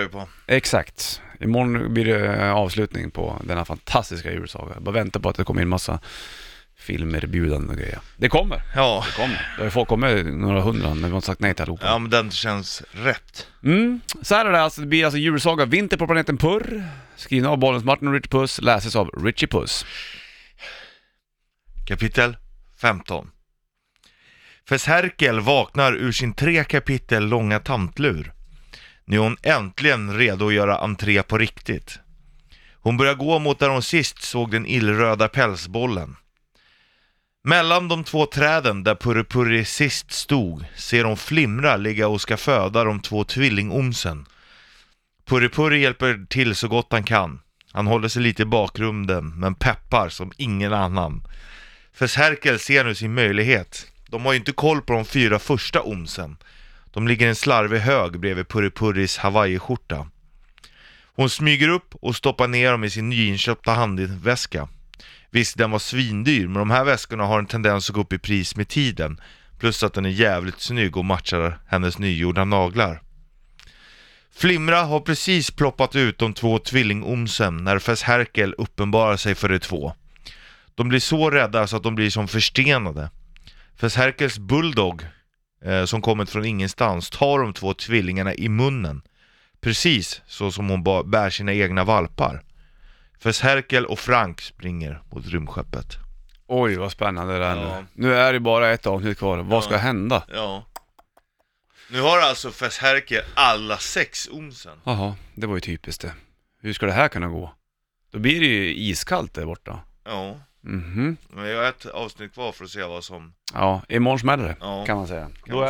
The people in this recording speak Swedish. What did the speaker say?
vi på. Exakt. Imorgon blir det eh, avslutning på denna fantastiska julsaga. Jag bara väntar på att det kommer in massa filmerbjudanden och grejer. Det kommer. Ja. Det kommer. Det har ju folk kommit några hundra, men vi har sagt nej till allihopa. ja, men den känns rätt. Mm. Så här är det alltså, det blir alltså julsaga Vinter på planeten Purr, skriven av Bollens Martin och Richie Puss, läses av Richie Puss. Kapitel 15 Fess Herkel vaknar ur sin tre kapitel långa tantlur. Nu är hon äntligen redo att göra entré på riktigt. Hon börjar gå mot där hon sist såg den illröda pälsbollen. Mellan de två träden där Purri-Purri sist stod ser hon Flimra ligga och ska föda de två tvillingomsen. Purri-Purri hjälper till så gott han kan. Han håller sig lite i bakgrunden men peppar som ingen annan. För Serkel ser nu sin möjlighet. De har ju inte koll på de fyra första omsen. De ligger i en slarvig hög bredvid Puripurris hawaiiskjorta. Hon smyger upp och stoppar ner dem i sin nyinköpta handväska. Visst, den var svindyr, men de här väskorna har en tendens att gå upp i pris med tiden. Plus att den är jävligt snygg och matchar hennes nygjorda naglar. Flimra har precis ploppat ut de två tvillingomsen när Fess Herkel uppenbarar sig för de två. De blir så rädda så att de blir som förstenade. Fess Herkels bulldog, eh, som kommit från ingenstans, tar de två tvillingarna i munnen. Precis så som hon bär sina egna valpar. Fess Herkel och Frank springer mot rymdskeppet. Oj, vad spännande det är Ja. nu. Nu är det bara ett avsnitt kvar. Vad Ja. ska hända? Ja. Nu har alltså Fess Herkel alla sex omsen. Jaha, det var ju typiskt det. Hur ska det här kunna gå? Då blir det ju iskallt där borta. Ja, Mhm. men jag har ett avsnitt kvar för att se vad som... Ja, imorgon smäller det, Ja. kan man säga. Kan Då man är